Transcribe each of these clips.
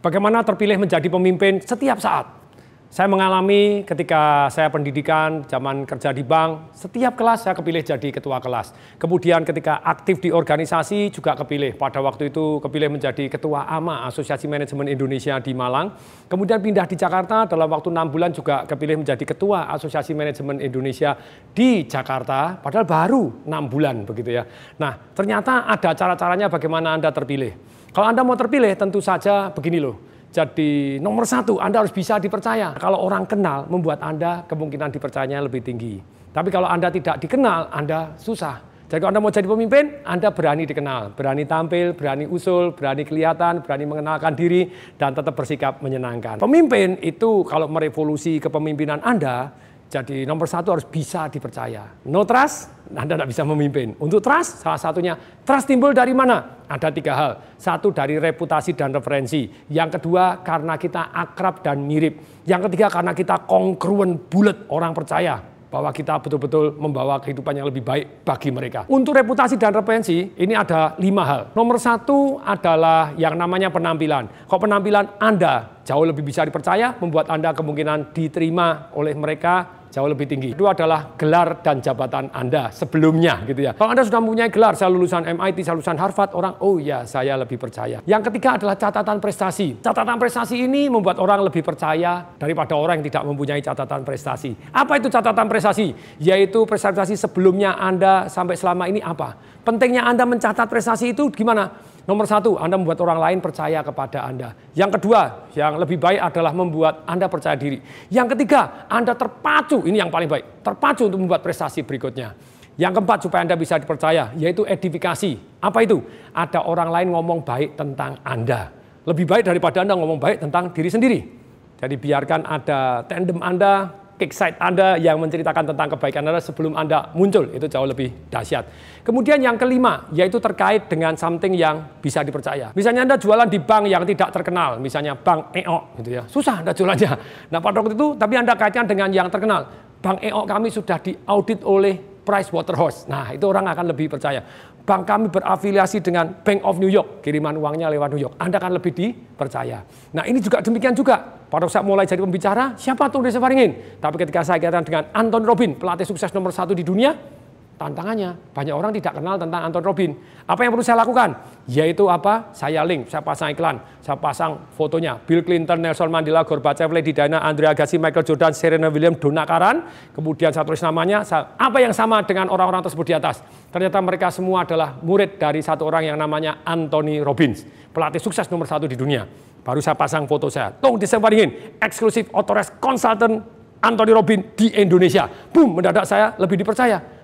Bagaimana terpilih menjadi pemimpin setiap saat? Saya mengalami ketika saya pendidikan, zaman kerja di bank, setiap kelas saya kepilih jadi ketua kelas. Kemudian ketika aktif di organisasi juga kepilih. Pada waktu itu kepilih menjadi ketua AMA, Asosiasi Manajemen Indonesia di Malang. Kemudian pindah di Jakarta, dalam waktu enam bulan juga kepilih menjadi ketua Asosiasi Manajemen Indonesia di Jakarta. Padahal baru enam bulan begitu ya. Nah ternyata ada cara-caranya bagaimana Anda terpilih. Kalau Anda mau terpilih tentu saja begini loh. Jadi nomor satu Anda harus bisa dipercaya. Kalau orang kenal membuat Anda kemungkinan dipercayanya lebih tinggi. Tapi kalau Anda tidak dikenal Anda susah. Jadi kalau Anda mau jadi pemimpin, Anda berani dikenal, berani tampil, berani usul, berani kelihatan, berani mengenalkan diri, dan tetap bersikap menyenangkan. Pemimpin itu kalau merevolusi kepemimpinan Anda, jadi nomor satu harus bisa dipercaya. No trust, Anda tidak bisa memimpin. Untuk trust, salah satunya trust timbul dari mana? Ada tiga hal. Satu dari reputasi dan referensi. Yang kedua karena kita akrab dan mirip. Yang ketiga karena kita kongruen bulat orang percaya bahwa kita betul-betul membawa kehidupan yang lebih baik bagi mereka. Untuk reputasi dan referensi, ini ada lima hal. Nomor satu adalah yang namanya penampilan. Kalau penampilan Anda jauh lebih bisa dipercaya, membuat Anda kemungkinan diterima oleh mereka jauh lebih tinggi. Itu adalah gelar dan jabatan Anda sebelumnya gitu ya. Kalau Anda sudah mempunyai gelar, saya lulusan MIT, saya lulusan Harvard, orang oh ya saya lebih percaya. Yang ketiga adalah catatan prestasi. Catatan prestasi ini membuat orang lebih percaya daripada orang yang tidak mempunyai catatan prestasi. Apa itu catatan prestasi? Yaitu prestasi sebelumnya Anda sampai selama ini apa? Pentingnya Anda mencatat prestasi itu gimana? Nomor satu, Anda membuat orang lain percaya kepada Anda. Yang kedua, yang lebih baik adalah membuat Anda percaya diri. Yang ketiga, Anda terpacu, ini yang paling baik, terpacu untuk membuat prestasi berikutnya. Yang keempat, supaya Anda bisa dipercaya, yaitu edifikasi. Apa itu? Ada orang lain ngomong baik tentang Anda. Lebih baik daripada Anda ngomong baik tentang diri sendiri. Jadi biarkan ada tandem Anda kickstart Anda yang menceritakan tentang kebaikan Anda sebelum Anda muncul. Itu jauh lebih dahsyat. Kemudian yang kelima, yaitu terkait dengan something yang bisa dipercaya. Misalnya Anda jualan di bank yang tidak terkenal, misalnya bank EO gitu ya. Susah Anda jualannya. Nah pada waktu itu, tapi Anda kaitkan dengan yang terkenal. Bank EO kami sudah diaudit oleh Price Waterhouse. Nah itu orang akan lebih percaya bank kami berafiliasi dengan Bank of New York, kiriman uangnya lewat New York. Anda akan lebih dipercaya. Nah ini juga demikian juga. Pada saat mulai jadi pembicara, siapa tuh Desa Faringin? Tapi ketika saya katakan dengan Anton Robin, pelatih sukses nomor satu di dunia, tantangannya banyak orang tidak kenal tentang Anton Robin. Apa yang perlu saya lakukan? Yaitu apa? Saya link, saya pasang iklan, saya pasang fotonya. Bill Clinton, Nelson Mandela, Gorbachev, Lady Diana, Andrea Agassi, Michael Jordan, Serena Williams, Donna Karan. Kemudian saya tulis namanya, apa yang sama dengan orang-orang tersebut di atas? Ternyata mereka semua adalah murid dari satu orang yang namanya Anthony Robbins, pelatih sukses nomor satu di dunia. Baru saya pasang foto saya. Tolong disebarin, eksklusif authorized consultant Anthony Robbins di Indonesia. Boom, mendadak saya lebih dipercaya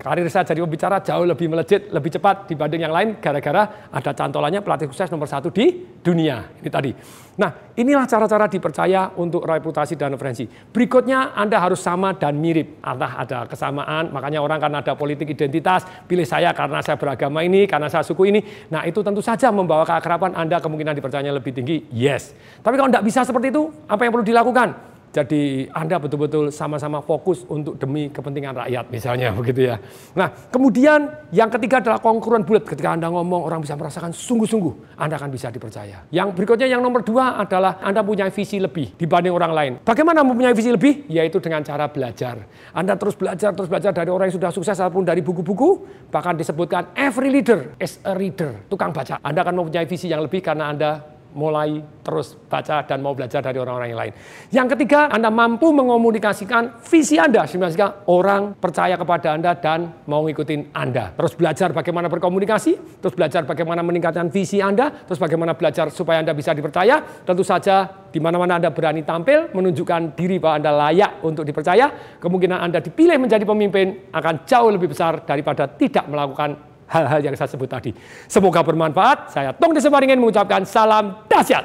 karir saya jadi pembicara jauh lebih melejit, lebih cepat dibanding yang lain gara-gara ada cantolannya pelatih sukses nomor satu di dunia. Ini tadi. Nah, inilah cara-cara dipercaya untuk reputasi dan referensi. Berikutnya Anda harus sama dan mirip. Entah ada kesamaan, makanya orang karena ada politik identitas, pilih saya karena saya beragama ini, karena saya suku ini. Nah, itu tentu saja membawa keakraban Anda kemungkinan dipercayanya lebih tinggi. Yes. Tapi kalau tidak bisa seperti itu, apa yang perlu dilakukan? Jadi Anda betul-betul sama-sama fokus untuk demi kepentingan rakyat misalnya begitu ya. Nah kemudian yang ketiga adalah konkuren bulat. Ketika Anda ngomong orang bisa merasakan sungguh-sungguh Anda akan bisa dipercaya. Yang berikutnya yang nomor dua adalah Anda punya visi lebih dibanding orang lain. Bagaimana mempunyai visi lebih? Yaitu dengan cara belajar. Anda terus belajar, terus belajar dari orang yang sudah sukses ataupun dari buku-buku. Bahkan disebutkan every leader is a reader, tukang baca. Anda akan mempunyai visi yang lebih karena Anda mulai terus baca dan mau belajar dari orang-orang yang lain. Yang ketiga, Anda mampu mengomunikasikan visi Anda sehingga orang percaya kepada Anda dan mau ngikutin Anda. Terus belajar bagaimana berkomunikasi, terus belajar bagaimana meningkatkan visi Anda, terus bagaimana belajar supaya Anda bisa dipercaya. Tentu saja di mana-mana Anda berani tampil, menunjukkan diri bahwa Anda layak untuk dipercaya, kemungkinan Anda dipilih menjadi pemimpin akan jauh lebih besar daripada tidak melakukan hal-hal yang saya sebut tadi. Semoga bermanfaat. Saya Tong Deseparingin mengucapkan salam dahsyat.